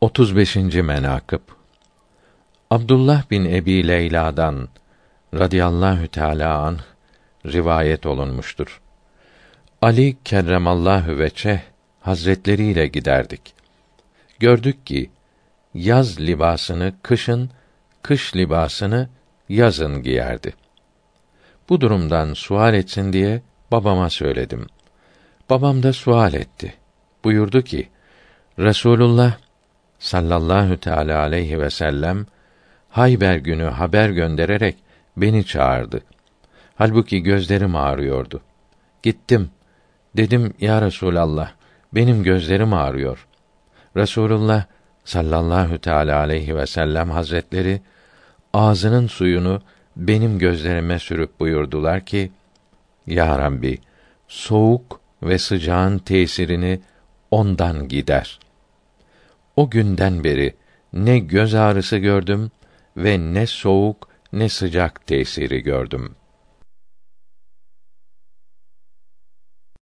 35. menakıb Abdullah bin Ebi Leyla'dan radıyallahu teala anh rivayet olunmuştur. Ali kerremallahu veçe hazretleriyle giderdik. Gördük ki yaz libasını kışın, kış libasını yazın giyerdi. Bu durumdan sual etsin diye babama söyledim. Babam da sual etti. Buyurdu ki: Resulullah sallallahu teala aleyhi ve sellem Hayber günü haber göndererek beni çağırdı. Halbuki gözlerim ağrıyordu. Gittim. Dedim ya Resulallah, benim gözlerim ağrıyor. Resulullah sallallahu teala aleyhi ve sellem hazretleri ağzının suyunu benim gözlerime sürüp buyurdular ki: Ya Rabbi, soğuk ve sıcağın tesirini ondan gider. O günden beri ne göz ağrısı gördüm ve ne soğuk ne sıcak tesiri gördüm.''